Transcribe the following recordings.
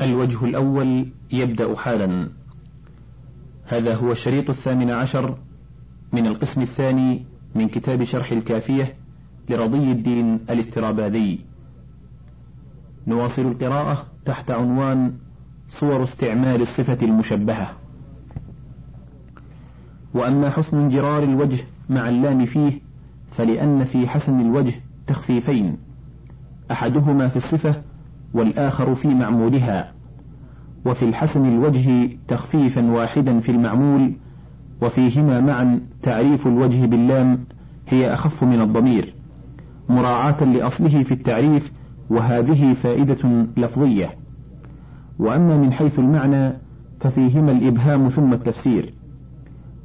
الوجه الأول يبدأ حالا. هذا هو الشريط الثامن عشر من القسم الثاني من كتاب شرح الكافية لرضي الدين الاستراباذي. نواصل القراءة تحت عنوان صور استعمال الصفة المشبهة. وأما حسن انجرار الوجه مع اللام فيه فلأن في حسن الوجه تخفيفين. أحدهما في الصفة والآخر في معمولها. وفي الحسن الوجه تخفيفا واحدا في المعمول وفيهما معا تعريف الوجه باللام هي أخف من الضمير مراعاة لأصله في التعريف وهذه فائدة لفظية. وأما من حيث المعنى ففيهما الإبهام ثم التفسير.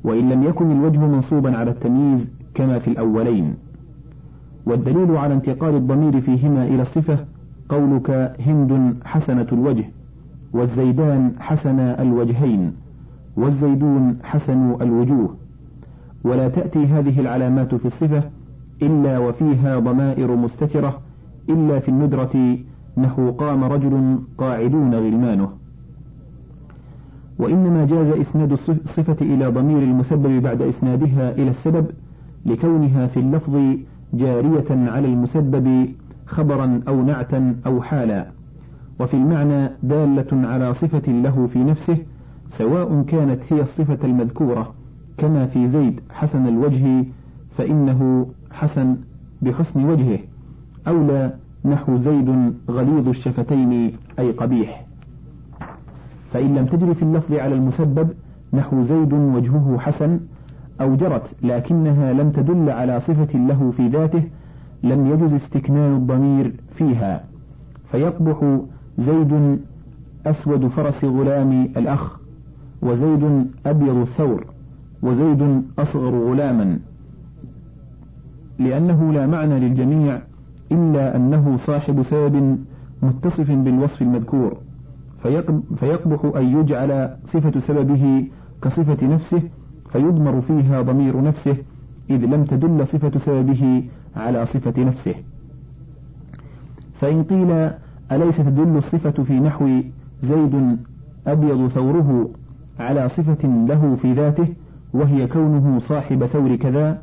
وإن لم يكن الوجه منصوبا على التمييز كما في الأولين. والدليل على انتقال الضمير فيهما إلى الصفة قولك هند حسنة الوجه والزيدان حسن الوجهين والزيدون حسن الوجوه. ولا تأتي هذه العلامات في الصفة إلا وفيها ضمائر مستترة إلا في الندرة نحو قام رجل قاعدون غلمانه. وإنما جاز إسناد الصفة إلى ضمير المسبب بعد إسنادها إلى السبب لكونها في اللفظ جارية على المسبب خبرا أو نعتا أو حالا. وفي المعنى دالة على صفة له في نفسه سواء كانت هي الصفة المذكورة كما في زيد حسن الوجه فإنه حسن بحسن وجهه. أو لا نحو زيد غليظ الشفتين أي قبيح. فإن لم تجر في اللفظ على المسبب نحو زيد وجهه حسن أو جرت لكنها لم تدل على صفة له في ذاته لم يجز استكنان الضمير فيها فيقبح زيد أسود فرس غلام الأخ وزيد أبيض الثور وزيد أصغر غلاما. لأنه لا معنى للجميع إلا أنه صاحب سبب متصف بالوصف المذكور فيقبح أن يجعل صفة سببه كصفة نفسه فيضمر فيها ضمير نفسه إذ لم تدل صفة سببه على صفة نفسه. فإن قيل أليس تدل الصفة في نحو زيد أبيض ثوره على صفة له في ذاته وهي كونه صاحب ثور كذا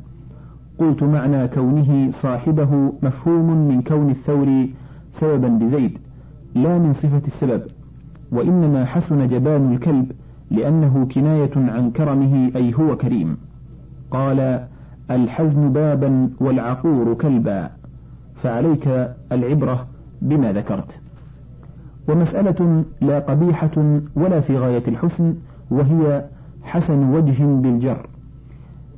قلت معنى كونه صاحبه مفهوم من كون الثور سببا لزيد لا من صفة السبب وإنما حسن جبان الكلب لأنه كناية عن كرمه أي هو كريم. قال الحزن بابا والعقور كلبا فعليك العبرة بما ذكرت. ومسألة لا قبيحة ولا في غاية الحسن وهي حسن وجه بالجر.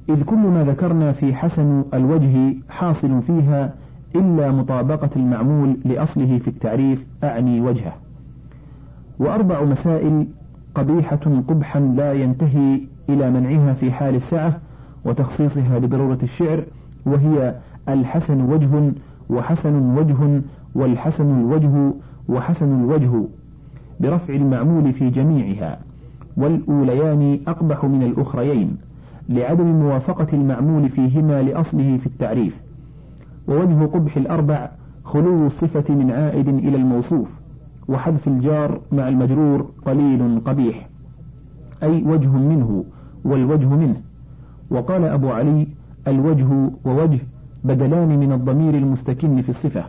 إذ كل ما ذكرنا في حسن الوجه حاصل فيها إلا مطابقة المعمول لأصله في التعريف أعني وجهه. وأربع مسائل قبيحة قبحا لا ينتهي إلى منعها في حال السعة وتخصيصها بضرورة الشعر وهي الحسن وجه وحسن وجه والحسن الوجه وحسن الوجه برفع المعمول في جميعها. والأوليان أقبح من الأخريين لعدم موافقة المعمول فيهما لأصله في التعريف. ووجه قبح الأربع خلو الصفة من عائد إلى الموصوف وحذف الجار مع المجرور قليل قبيح. أي وجه منه والوجه منه. وقال أبو علي الوجه ووجه بدلان من الضمير المستكن في الصفة.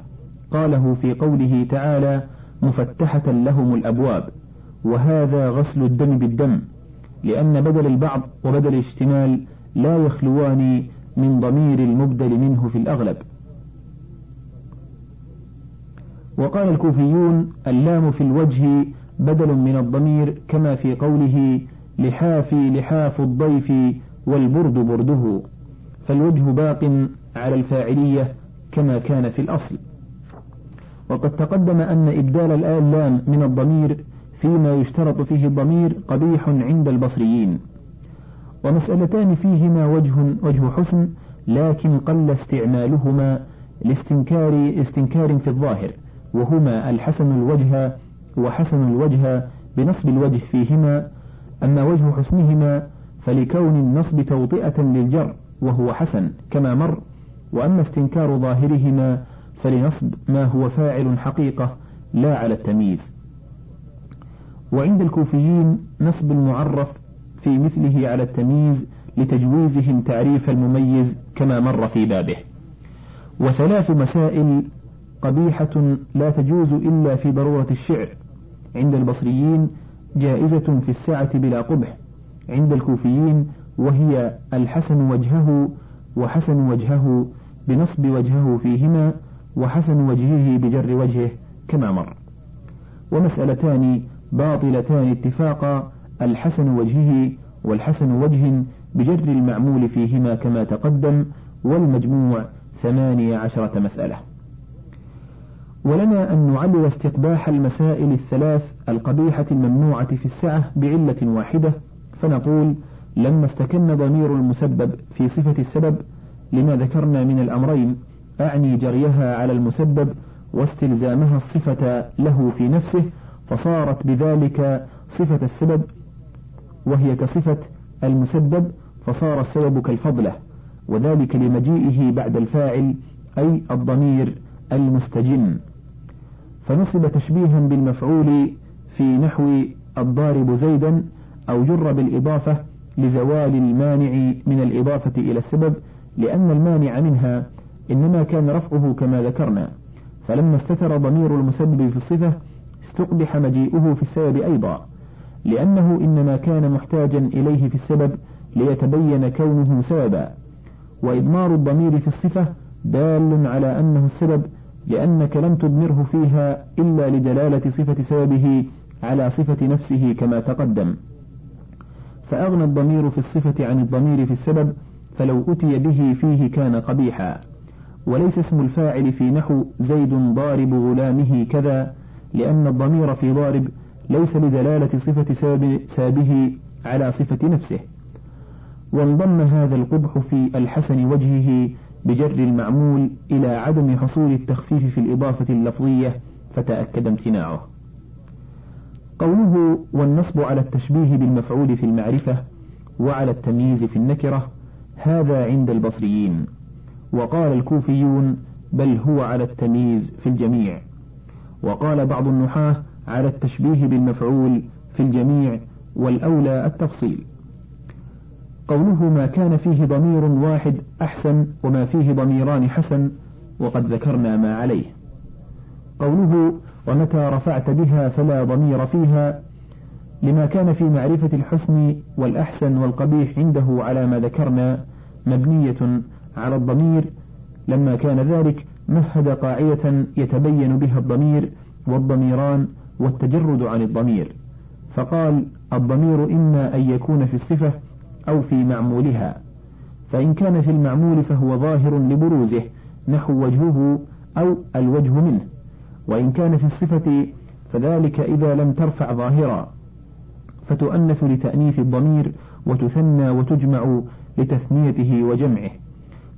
قاله في قوله تعالى مفتحة لهم الأبواب. وهذا غسل الدم بالدم لأن بدل البعض وبدل الاشتمال لا يخلوان من ضمير المبدل منه في الأغلب. وقال الكوفيون اللام في الوجه بدل من الضمير كما في قوله لحافي لحاف الضيف والبرد برده فالوجه باق على الفاعلية كما كان في الأصل. وقد تقدم أن إبدال اللام من الضمير فيما يشترط فيه الضمير قبيح عند البصريين. ومسألتان فيهما وجه, وجه حسن لكن قل استعمالهما لاستنكار استنكار في الظاهر وهما الحسن الوجه وحسن الوجه بنصب الوجه فيهما. أما وجه حسنهما فلكون النصب توطئة للجر وهو حسن كما مر وأما استنكار ظاهرهما فلنصب ما هو فاعل حقيقة لا على التمييز. وعند الكوفيين نصب المعرف في مثله على التمييز لتجويزهم تعريف المميز كما مر في بابه. وثلاث مسائل قبيحة لا تجوز إلا في ضرورة الشعر. عند البصريين جائزة في السعة بلا قبح. عند الكوفيين وهي الحسن وجهه وحسن وجهه بنصب وجهه فيهما وحسن وجهه بجر وجهه كما مر. ومسألتان باطلتان اتفاقا الحسن وجهه والحسن وجه بجر المعمول فيهما كما تقدم والمجموع ثمانية عشرة مسألة. ولنا أن نعلل استقباح المسائل الثلاث القبيحة الممنوعة في السعة بعلة واحدة فنقول لما استكن ضمير المسبب في صفة السبب لما ذكرنا من الأمرين أعني جريها على المسبب واستلزامها الصفة له في نفسه فصارت بذلك صفة السبب وهي كصفة المسبب فصار السبب كالفضلة وذلك لمجيئه بعد الفاعل أي الضمير المستجن فنصب تشبيها بالمفعول في نحو الضارب زيدا أو جر بالإضافة لزوال المانع من الإضافة إلى السبب لأن المانع منها إنما كان رفعه كما ذكرنا. فلما استتر ضمير المسبب في الصفة استقبح مجيئه في السبب أيضا لأنه إنما كان محتاجا إليه في السبب ليتبين كونه سببا. وإضمار الضمير في الصفة دال على أنه السبب لأنك لم تضمره فيها إلا لدلالة صفة سببه على صفة نفسه كما تقدم. فأغنى الضمير في الصفة عن الضمير في السبب فلو أتي به فيه كان قبيحا. وليس اسم الفاعل في نحو زيد ضارب غلامه كذا لأن الضمير في ضارب ليس لدلالة صفة سابه على صفة نفسه. وانضم هذا القبح في الحسن وجهه بجر المعمول إلى عدم حصول التخفيف في الإضافة اللفظية فتأكد امتناعه. قوله والنصب على التشبيه بالمفعول في المعرفة وعلى التمييز في النكرة هذا عند البصريين. وقال الكوفيون بل هو على التمييز في الجميع. وقال بعض النحاة على التشبيه بالمفعول في الجميع والأولى التفصيل. قوله ما كان فيه ضمير واحد أحسن وما فيه ضميران حسن وقد ذكرنا ما عليه. قوله ومتى رفعت بها فلا ضمير فيها لما كان في معرفة الحسن والأحسن والقبيح عنده على ما ذكرنا مبنية على الضمير لما كان ذلك مهد قاعدة يتبين بها الضمير والضميران والتجرد عن الضمير. فقال الضمير إما أن يكون في الصفة أو في معمولها. فإن كان في المعمول فهو ظاهر لبروزه نحو وجهه أو الوجه منه. وإن كان في الصفة فذلك إذا لم ترفع ظاهرا. فتؤنث لتأنيث الضمير وتثنى وتجمع لتثنيته وجمعه.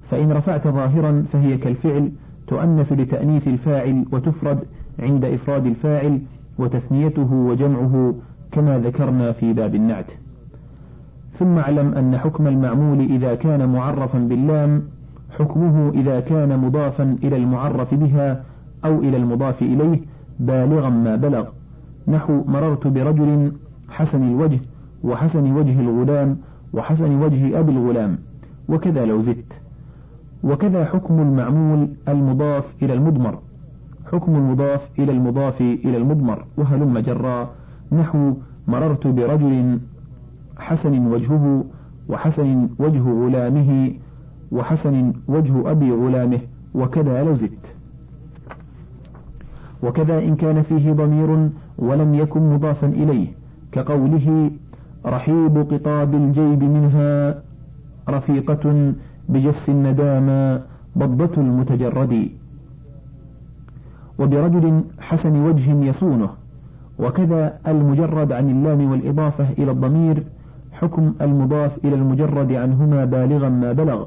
فإن رفعت ظاهرا فهي كالفعل تؤنث لتأنيث الفاعل وتفرد عند إفراد الفاعل وتثنيته وجمعه كما ذكرنا في باب النعت. ثم اعلم أن حكم المعمول إذا كان معرفا باللام حكمه إذا كان مضافا إلى المعرف بها أو إلى المضاف إليه بالغا ما بلغ. نحو مررت برجل حسن الوجه وحسن وجه الغلام وحسن وجه أبي الغلام وكذا لو زدت. وكذا حكم المعمول المضاف إلى المضمر. حكم المضاف إلى المضاف إلى المضمر وهلم جرا. نحو مررت برجل حسن وجهه وحسن وجه غلامه وحسن وجه أبي غلامه وكذا لو زدت. وكذا إن كان فيه ضمير ولم يكن مضافا إليه كقوله رحيب قطاب الجيب منها رفيقة بجس الندامى ضبة المتجرد. وبرجل حسن وجه يصونه وكذا المجرد عن اللام والإضافة إلى الضمير حكم المضاف إلى المجرد عنهما بالغا ما بلغ.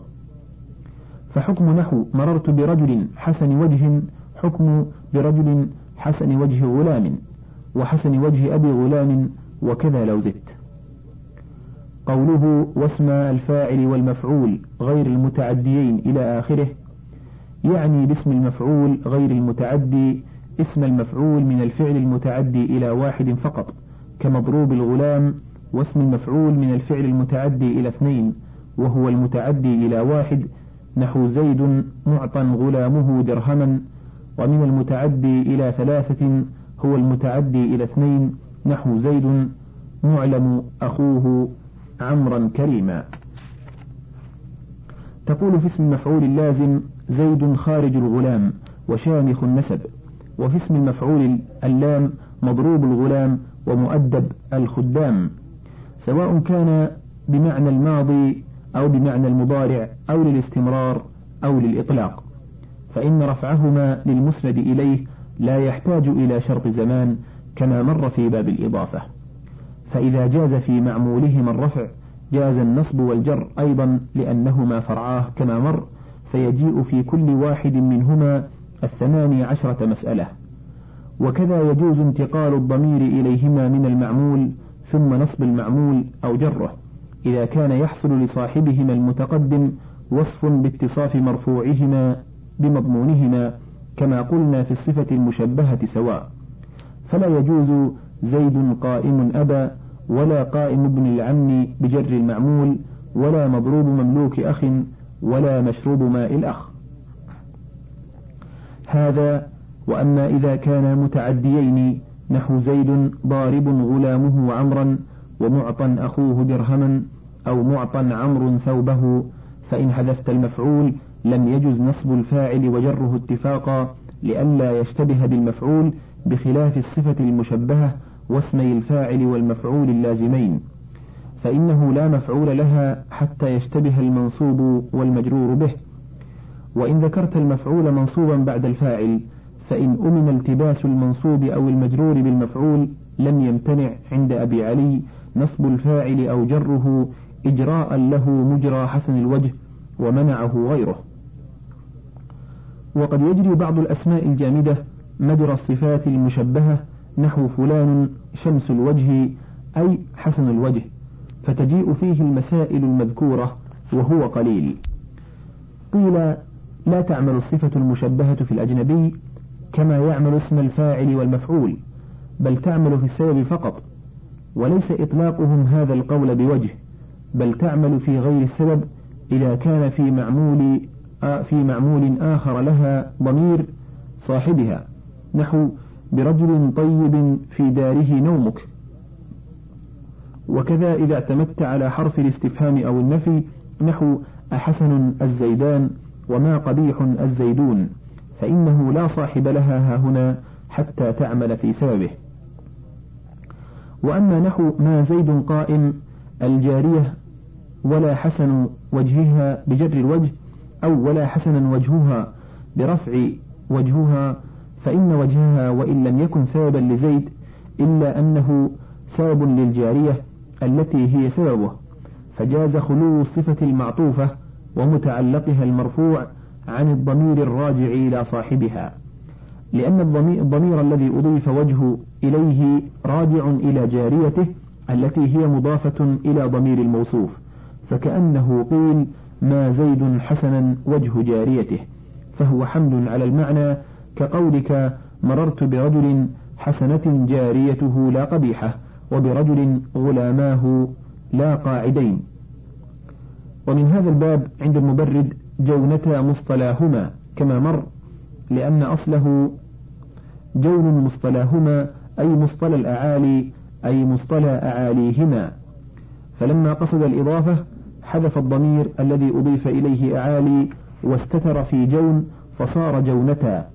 فحكم نحو مررت برجل حسن وجه حكم برجل حسن وجه غلام وحسن وجه أبي غلام وكذا لو زدت. قوله واسم الفاعل والمفعول غير المتعديين إلى آخره يعني باسم المفعول غير المتعدي اسم المفعول من الفعل المتعدي إلى واحد فقط كمضروب الغلام واسم المفعول من الفعل المتعدي إلى اثنين وهو المتعدي إلى واحد نحو زيد معطى غلامه درهما ومن المتعدي إلى ثلاثة هو المتعدي إلى اثنين نحو زيد معلم أخوه عمرا كريما. تقول في اسم المفعول اللازم زيد خارج الغلام وشامخ النسب وفي اسم المفعول اللام مضروب الغلام ومؤدب الخدام سواء كان بمعنى الماضي أو بمعنى المضارع أو للاستمرار أو للإطلاق. فإن رفعهما للمسند إليه لا يحتاج إلى شرط زمان كما مر في باب الإضافة. فإذا جاز في معمولهما الرفع جاز النصب والجر أيضا لأنهما فرعاه كما مر فيجيء في كل واحد منهما الثماني عشرة مسألة. وكذا يجوز انتقال الضمير إليهما من المعمول ثم نصب المعمول أو جره إذا كان يحصل لصاحبهما المتقدم وصف باتصاف مرفوعهما بمضمونهما كما قلنا في الصفة المشبهة سواء. فلا يجوز زيد قائم أبا ولا قائم ابن العم بجر المعمول ولا مضروب مملوك أخ ولا مشروب ماء الأخ. هذا وأما إذا كان متعديين نحو زيد ضارب غلامه عمرا ومعطى أخوه درهما أو معطى عمرو ثوبه فإن حذفت المفعول لم يجز نصب الفاعل وجره اتفاقا لئلا يشتبه بالمفعول بخلاف الصفة المشبهة واسمي الفاعل والمفعول اللازمين فإنه لا مفعول لها حتى يشتبه المنصوب والمجرور به. وإن ذكرت المفعول منصوبا بعد الفاعل فإن أمن التباس المنصوب أو المجرور بالمفعول لم يمتنع عند أبي علي نصب الفاعل أو جره إجراء له مجرى حسن الوجه ومنعه غيره. وقد يجري بعض الأسماء الجامدة مجرى الصفات المشبهة نحو فلان شمس الوجه أي حسن الوجه فتجيء فيه المسائل المذكورة وهو قليل. قيل لا تعمل الصفة المشبهة في الأجنبي كما يعمل اسم الفاعل والمفعول بل تعمل في السبب فقط وليس إطلاقهم هذا القول بوجه بل تعمل في غير السبب إذا كان في معمول في معمول آخر لها ضمير صاحبها نحو برجل طيب في داره نومك. وكذا إذا اعتمدت على حرف الاستفهام أو النفي نحو أحسن الزيدان وما قبيح الزيدون فإنه لا صاحب لها هنا حتى تعمل في سببه. وأما نحو ما زيد قائم الجارية ولا حسن وجهها بجر الوجه أو ولا حسنا وجهها برفع وجهها فإن وجهها وإن لم يكن سببا لزيد إلا أنه سبب للجارية التي هي سببه. فجاز خلو الصفة المعطوفة ومتعلقها المرفوع عن الضمير الراجع إلى صاحبها. لأن الضمير الذي أضيف وجه إليه راجع إلى جاريته التي هي مضافة إلى ضمير الموصوف. فكأنه قيل ما زيد حسنا وجه جاريته فهو حمل على المعنى كقولك مررت برجل حسنة جاريته لا قبيحة وبرجل غلاماه لا قاعدين. ومن هذا الباب عند المبرد جونتا مصطلاهما كما مر لأن أصله جون مصطلاهما أي مصطلى الأعالي أي مصطلى أعاليهما. فلما قصد الإضافة حذف الضمير الذي أضيف إليه أعالي واستتر في جون فصار جونتا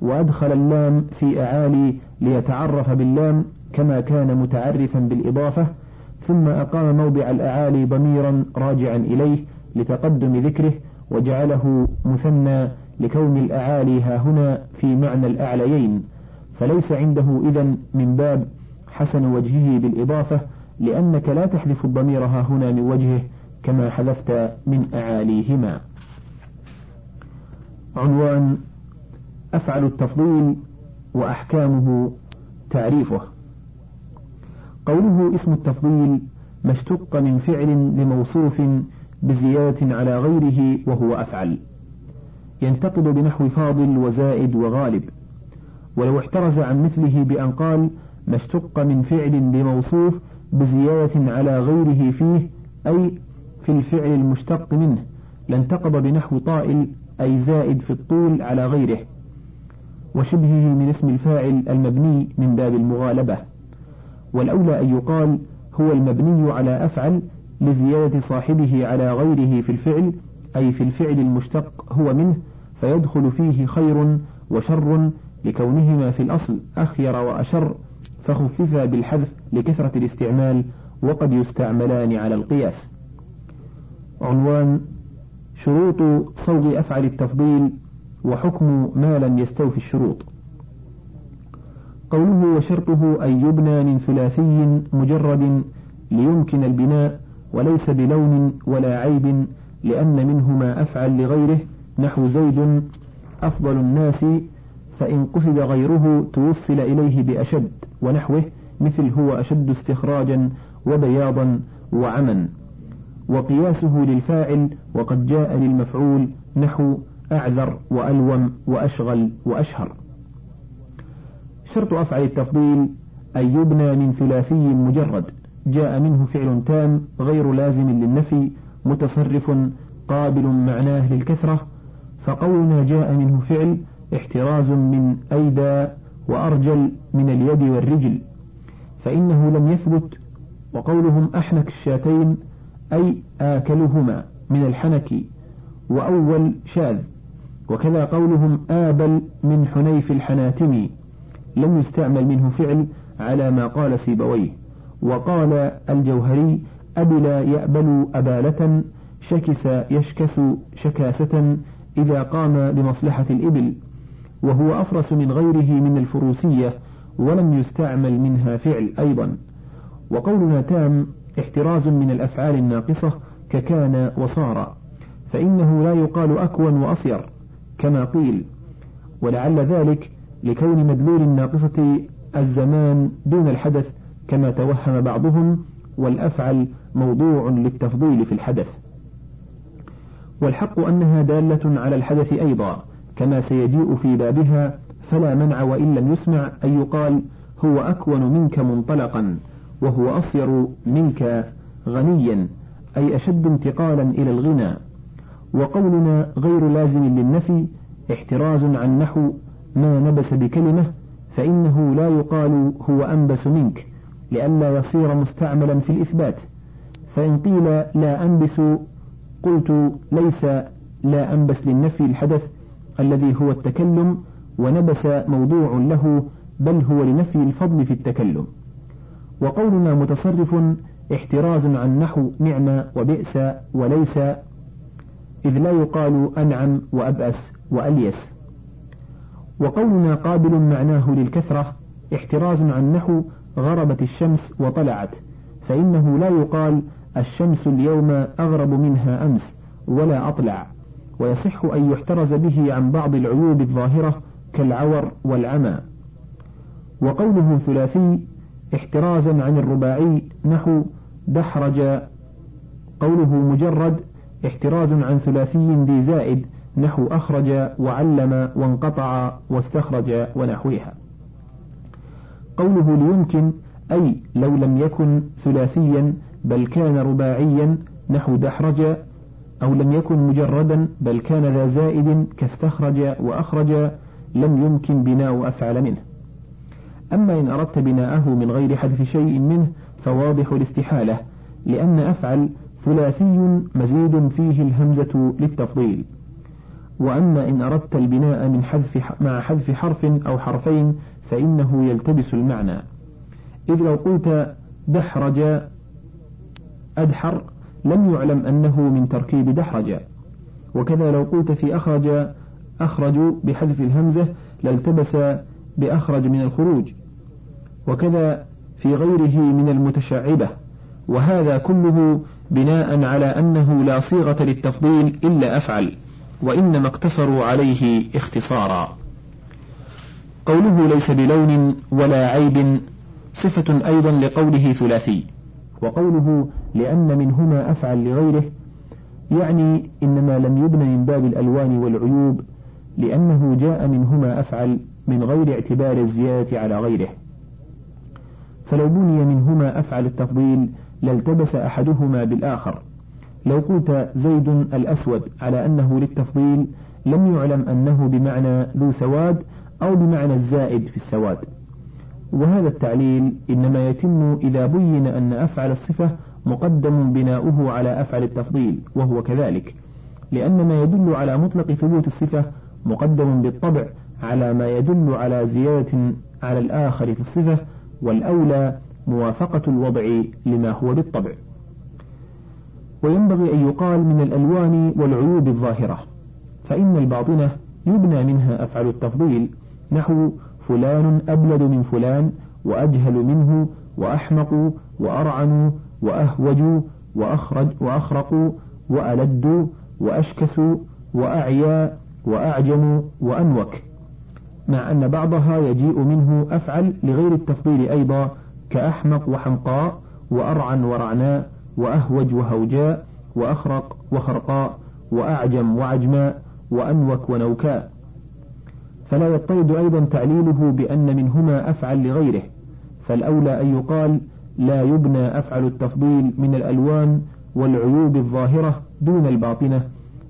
وأدخل اللام في أعالي ليتعرف باللام كما كان متعرفا بالإضافة ثم أقام موضع الأعالي ضميرا راجعا إليه لتقدم ذكره وجعله مثنى لكون الأعالي ها هنا في معنى الأعليين. فليس عنده إذا من باب حسن وجهه بالإضافة لأنك لا تحذف الضمير ها هنا من وجهه كما حذفت من أعاليهما. عنوان أفعل التفضيل وأحكامه تعريفه. قوله اسم التفضيل ما اشتق من فعل لموصوف بزيادة على غيره وهو أفعل. ينتقد بنحو فاضل وزائد وغالب. ولو احترز عن مثله بأن قال ما اشتق من فعل لموصوف بزيادة على غيره فيه أي في الفعل المشتق منه لانتقض بنحو طائل أي زائد في الطول على غيره وشبهه من اسم الفاعل المبني من باب المغالبة. والأولى أن يقال هو المبني على أفعل لزيادة صاحبه على غيره في الفعل أي في الفعل المشتق هو منه فيدخل فيه خير وشر لكونهما في الأصل أخير وأشر فخففا بالحذف لكثرة الاستعمال وقد يستعملان على القياس. عنوان شروط صوغ أفعل التفضيل وحكم ما لم يستوفي الشروط. قوله وشرطه أن يبنى من ثلاثي مجرد ليمكن البناء وليس بلون ولا عيب لأن منهما أفعل لغيره نحو زيد أفضل الناس فإن قصد غيره توصل إليه بأشد ونحوه مثل هو أشد استخراجا وبياضا وعما. وقياسه للفاعل وقد جاء للمفعول نحو أعذر وألوم وأشغل وأشهر. شرط أفعل التفضيل أن يبنى من ثلاثي مجرد جاء منه فعل تام غير لازم للنفي متصرف قابل معناه للكثرة فقولنا جاء منه فعل احتراز من أيدى وأرجل من اليد والرجل فإنه لم يثبت وقولهم أحنك الشاتين أي آكلهما من الحنك وأول شاذ. وكذا قولهم آبل من حنيف الحناتم لم يستعمل منه فعل على ما قال سيبويه. وقال الجوهري أبلا يأبل أبالة شكس يشكس شكاسة إذا قام لمصلحة الإبل. وهو أفرس من غيره من الفروسية ولم يستعمل منها فعل أيضا. وقولنا تام احتراز من الأفعال الناقصة ككان وصار فإنه لا يقال أكون وأصير كما قيل ولعل ذلك لكون مدلول الناقصة الزمان دون الحدث كما توهم بعضهم والأفعل موضوع للتفضيل في الحدث. والحق أنها دالة على الحدث أيضا كما سيجيء في بابها فلا منع وإن لم يسمع أن يقال هو أكون منك منطلقا. وهو أصير منك غنيا أي أشد انتقالا إلى الغنى. وقولنا غير لازم للنفي احتراز عن نحو ما نبس بكلمة فإنه لا يقال هو أنبس منك لئلا يصير مستعملا في الإثبات. فإن قيل لا أنبس قلت ليس لا أنبس للنفي الحدث الذي هو التكلم ونبس موضوع له بل هو لنفي الفضل في التكلم. وقولنا متصرف احتراز عن نحو نعم وبئس وليس إذ لا يقال أنعم وأبأس وأليس. وقولنا قابل معناه للكثرة احتراز عن نحو غربت الشمس وطلعت فإنه لا يقال الشمس اليوم أغرب منها أمس ولا أطلع. ويصح أن يحترز به عن بعض العيوب الظاهرة كالعور والعمى. وقوله ثلاثي احترازا عن الرباعي نحو دحرج قوله مجرد احتراز عن ثلاثي ذي زائد نحو أخرج وعلم وانقطع واستخرج ونحوها. قوله ليمكن أي لو لم يكن ثلاثيا بل كان رباعيا نحو دحرج أو لم يكن مجردا بل كان ذا زائد كاستخرج وأخرج لم يمكن بناء أفعل منه. أما إن أردت بناءه من غير حذف شيء منه فواضح الاستحالة لأن أفعل ثلاثي مزيد فيه الهمزة للتفضيل. وأما إن أردت البناء من حذف مع حذف حرف أو حرفين فإنه يلتبس المعنى. إذ لو قلت دحرج أدحر لم يعلم أنه من تركيب دحرج. وكذا لو قلت في أخرج أخرج بحذف الهمزة لالتبس بأخرج من الخروج. وكذا في غيره من المتشعبة. وهذا كله بناء على أنه لا صيغة للتفضيل إلا أفعل وإنما اقتصروا عليه اختصارا. قوله ليس بلون ولا عيب صفة أيضا لقوله ثلاثي وقوله لأن منهما أفعل لغيره يعني إنما لم يبن من باب الألوان والعيوب لأنه جاء منهما أفعل من غير اعتبار الزيادة على غيره. فلو بني منهما أفعل التفضيل لالتبس أحدهما بالآخر. لو قلت زيد الأسود على أنه للتفضيل لم يعلم أنه بمعنى ذو سواد أو بمعنى الزائد في السواد. وهذا التعليل إنما يتم إذا بين أن أفعل الصفة مقدم بناؤه على أفعل التفضيل وهو كذلك. لأن ما يدل على مطلق ثبوت الصفة مقدم بالطبع على ما يدل على زيادة على الآخر في الصفة والأولى موافقة الوضع لما هو بالطبع. وينبغي أن يقال من الألوان والعيوب الظاهرة فإن الباطنة يبنى منها أفعل التفضيل نحو فلان أبلد من فلان وأجهل منه وأحمق وأرعن وأهوج وأخرج وأخرق وألد وأشكس وأعيا وأعجم وأنوك. مع أن بعضها يجيء منه أفعل لغير التفضيل أيضا كأحمق وحمقاء وأرعن ورعناء وأهوج وهوجاء وأخرق وخرقاء وأعجم وعجماء وأنوك ونوكاء. فلا يضطرد أيضا تعليله بأن منهما أفعل لغيره. فالأولى أن يقال لا يبنى أفعل التفضيل من الألوان والعيوب الظاهرة دون الباطنة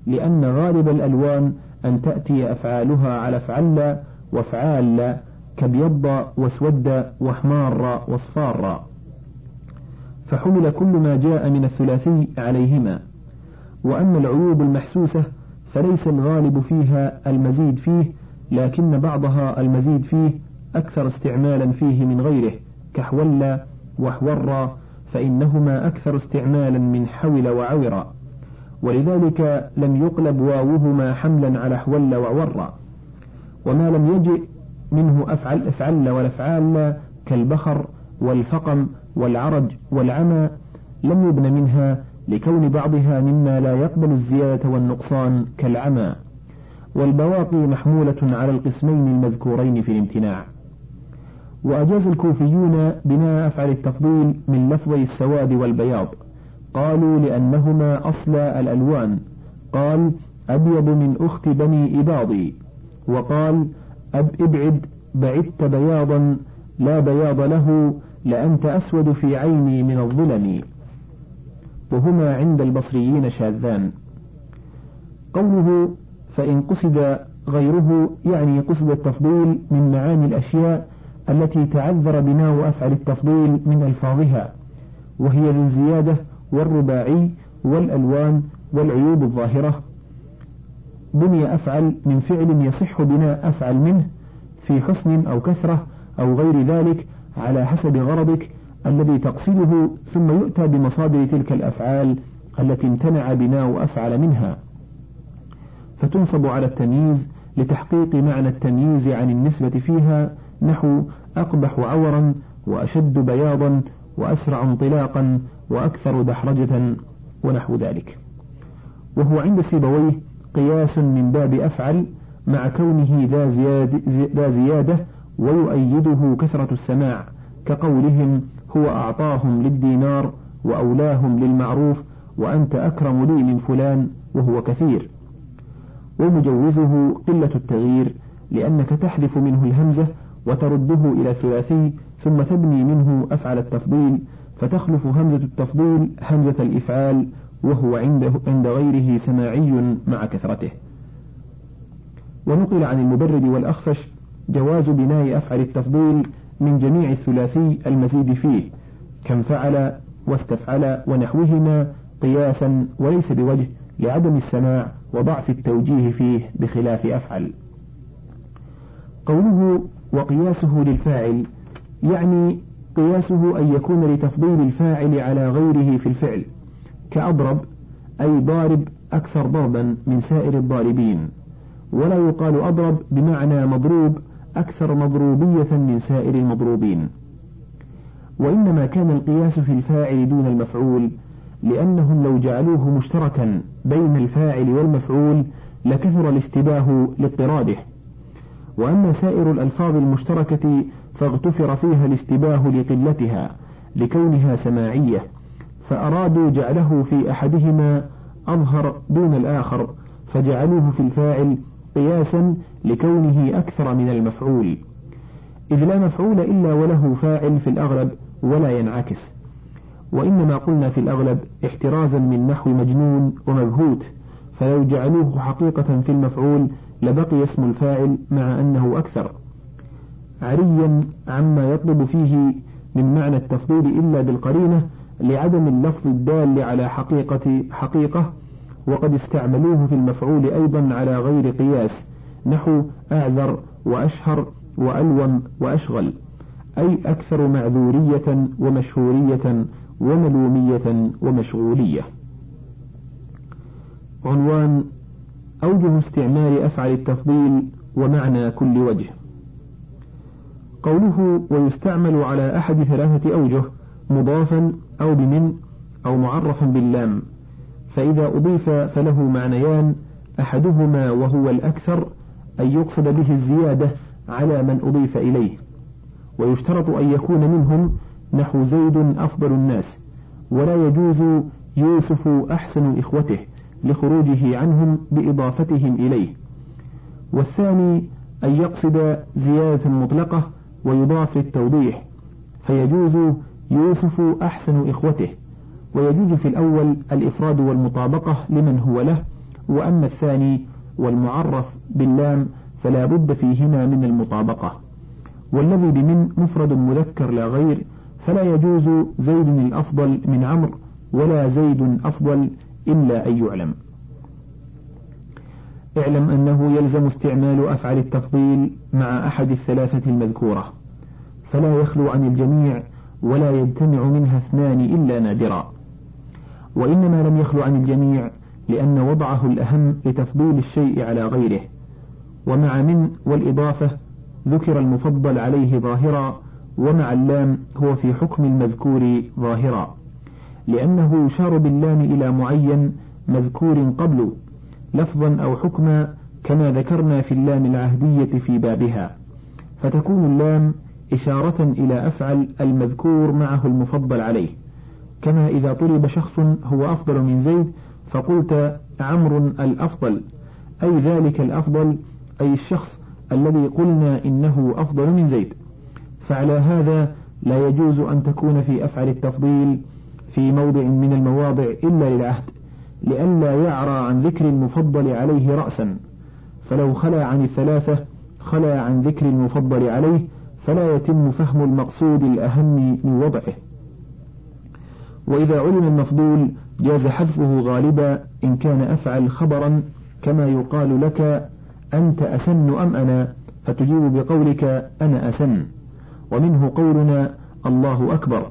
لأن غالب الألوان أن تأتي أفعالها على فعل وافعال كبيض واسود واحمار واصفار. فحمل كل ما جاء من الثلاثي عليهما. وأما العيوب المحسوسة فليس الغالب فيها المزيد فيه لكن بعضها المزيد فيه أكثر استعمالا فيه من غيره كحول وحور فإنهما أكثر استعمالا من حول وعور. ولذلك لم يقلب واوهما حملا على حول وعور. وما لم يجئ منه أفعل افعل والافعال كالبخر والفقم والعرج والعمى لم يبن منها لكون بعضها مما لا يقبل الزيادة والنقصان كالعمى. والبواقي محمولة على القسمين المذكورين في الامتناع. وأجاز الكوفيون بناء أفعل التفضيل من لفظي السواد والبياض. قالوا لأنهما أصل الألوان. قال أبيض من أخت بني إباضي. وقال أب ابعد بعدت بياضا لا بياض له لأنت أسود في عيني من الظلم وهما عند البصريين شاذان. قوله فإن قصد غيره يعني قصد التفضيل من معاني الأشياء التي تعذر بناء أفعل التفضيل من ألفاظها وهي للزيادة والرباعي والألوان والعيوب الظاهرة. بني أفعل من فعل يصح بناء أفعل منه في حسن أو كثرة أو غير ذلك على حسب غرضك الذي تقصده ثم يؤتى بمصادر تلك الأفعال التي امتنع بناء أفعل منها. فتنصب على التمييز لتحقيق معنى التمييز عن النسبة فيها نحو أقبح عورا وأشد بياضا وأسرع انطلاقا وأكثر دحرجة ونحو ذلك. وهو عند سيبويه قياس من باب أفعل مع كونه ذا, زياد ذا زيادة ويؤيده كثرة السماع كقولهم هو أعطاهم للدينار وأولاهم للمعروف وأنت أكرم لي من فلان وهو كثير. ومجوزه قلة التغيير لأنك تحذف منه الهمزة وترده إلى ثلاثي ثم تبني منه أفعل التفضيل فتخلف همزة التفضيل همزة الإفعال وهو عنده عند غيره سماعي مع كثرته. ونقل عن المبرد والأخفش جواز بناء أفعل التفضيل من جميع الثلاثي المزيد فيه كم فعل واستفعل ونحوهما قياسا وليس بوجه لعدم السماع وضعف التوجيه فيه بخلاف أفعل. قوله وقياسه للفاعل يعني قياسه أن يكون لتفضيل الفاعل على غيره في الفعل. كأضرب أي ضارب أكثر ضربا من سائر الضاربين. ولا يقال أضرب بمعنى مضروب أكثر مضروبية من سائر المضروبين. وإنما كان القياس في الفاعل دون المفعول لأنهم لو جعلوه مشتركا بين الفاعل والمفعول لكثر الاشتباه لاضطراده. وأما سائر الألفاظ المشتركة فاغتفر فيها الاشتباه لقلتها لكونها سماعية. فأرادوا جعله في أحدهما أظهر دون الآخر فجعلوه في الفاعل قياسا لكونه أكثر من المفعول. إذ لا مفعول إلا وله فاعل في الأغلب ولا ينعكس. وإنما قلنا في الأغلب احترازا من نحو مجنون ومبهوت فلو جعلوه حقيقة في المفعول لبقي اسم الفاعل مع أنه أكثر. عريا عما يطلب فيه من معنى التفضيل إلا بالقرينة لعدم اللفظ الدال على حقيقة حقيقة وقد استعملوه في المفعول أيضا على غير قياس نحو أعذر وأشهر وألوم وأشغل أي أكثر معذورية ومشهورية وملومية ومشغولية. عنوان أوجه استعمال أفعل التفضيل ومعنى كل وجه. قوله ويستعمل على أحد ثلاثة أوجه مضافا أو بمن أو معرفا باللام فإذا أضيف فله معنيان أحدهما وهو الأكثر أن يقصد به الزيادة على من أضيف إليه ويشترط أن يكون منهم نحو زيد أفضل الناس ولا يجوز يوسف أحسن إخوته لخروجه عنهم بإضافتهم إليه. والثاني أن يقصد زيادة مطلقة ويضاف للتوضيح فيجوز يوسف أحسن إخوته ويجوز في الأول الإفراد والمطابقة لمن هو له وأما الثاني والمعرف باللام فلا بد فيهما من المطابقة. والذي بمن مفرد مذكر لا غير فلا يجوز زيد الأفضل من عمرو ولا زيد أفضل إلا أن يعلم. اعلم أنه يلزم استعمال أفعل التفضيل مع أحد الثلاثة المذكورة فلا يخلو عن الجميع ولا يجتمع منها اثنان إلا نادرا. وإنما لم يخلو عن الجميع لأن وضعه الأهم لتفضيل الشيء على غيره. ومع من والإضافة ذكر المفضل عليه ظاهرا ومع اللام هو في حكم المذكور ظاهرا. لأنه يشار باللام إلى معين مذكور قبل لفظا أو حكما كما ذكرنا في اللام العهدية في بابها. فتكون اللام إشارة إلى أفعل المذكور معه المفضل عليه. كما إذا طلب شخص هو أفضل من زيد فقلت عمرو الأفضل أي ذلك الأفضل أي الشخص الذي قلنا إنه أفضل من زيد. فعلى هذا لا يجوز أن تكون في أفعل التفضيل في موضع من المواضع إلا للعهد لئلا يعرى عن ذكر المفضل عليه رأسا. فلو خلا عن الثلاثة خلا عن ذكر المفضل عليه فلا يتم فهم المقصود الأهم من وضعه. وإذا علم المفضول جاز حذفه غالبا إن كان أفعل خبرا كما يقال لك أنت أسن أم أنا؟ فتجيب بقولك أنا أسن ومنه قولنا الله أكبر.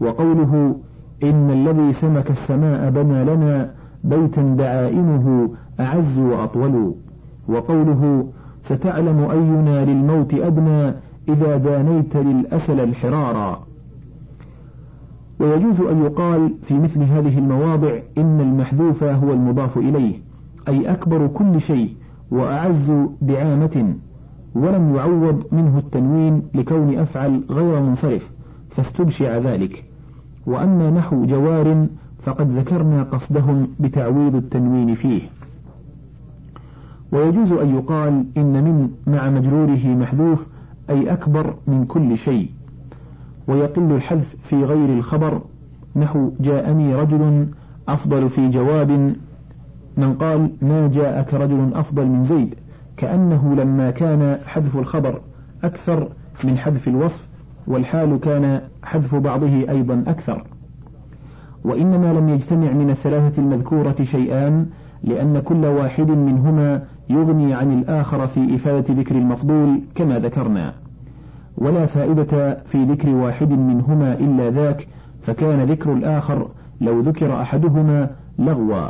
وقوله إن الذي سمك السماء بنى لنا بيتا دعائمه أعز وأطول. وقوله ستعلم أينا للموت أدنى إذا دانيت للأسل الحرارا ويجوز أن يقال في مثل هذه المواضع إن المحذوف هو المضاف إليه أي أكبر كل شيء وأعز دعامة ولم يعوض منه التنوين لكون أفعل غير منصرف فاستبشع ذلك. وأما نحو جوار فقد ذكرنا قصدهم بتعويض التنوين فيه. ويجوز أن يقال إن من مع مجروره محذوف أي أكبر من كل شيء ويقل الحذف في غير الخبر نحو جاءني رجل أفضل في جواب من قال ما جاءك رجل أفضل من زيد كأنه لما كان حذف الخبر أكثر من حذف الوصف والحال كان حذف بعضه أيضا أكثر. وإنما لم يجتمع من الثلاثة المذكورة شيئان لأن كل واحد منهما يغني عن الآخر في إفادة ذكر المفضول كما ذكرنا. ولا فائدة في ذكر واحد منهما إلا ذاك فكان ذكر الآخر لو ذكر أحدهما لغوا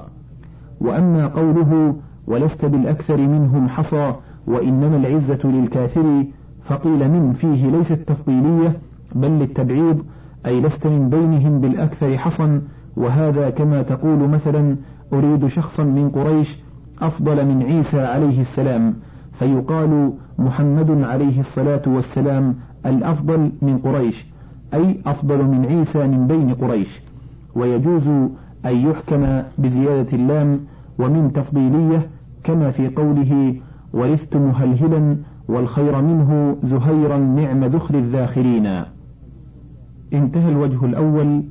وأما قوله ولست بالأكثر منهم حصى وإنما العزة للكافر فقيل من فيه ليست تفضيلية بل للتبعيض أي لست من بينهم بالأكثر حصا. وهذا كما تقول مثلا أريد شخصا من قريش أفضل من عيسى عليه السلام فيقال محمد عليه الصلاة والسلام الأفضل من قريش أي أفضل من عيسى من بين قريش. ويجوز أن يحكم بزيادة اللام ومن تفضيلية كما في قوله ورثت مهلهلا والخير منه زهيرا نعم ذخر الذاخرين انتهى الوجه الأول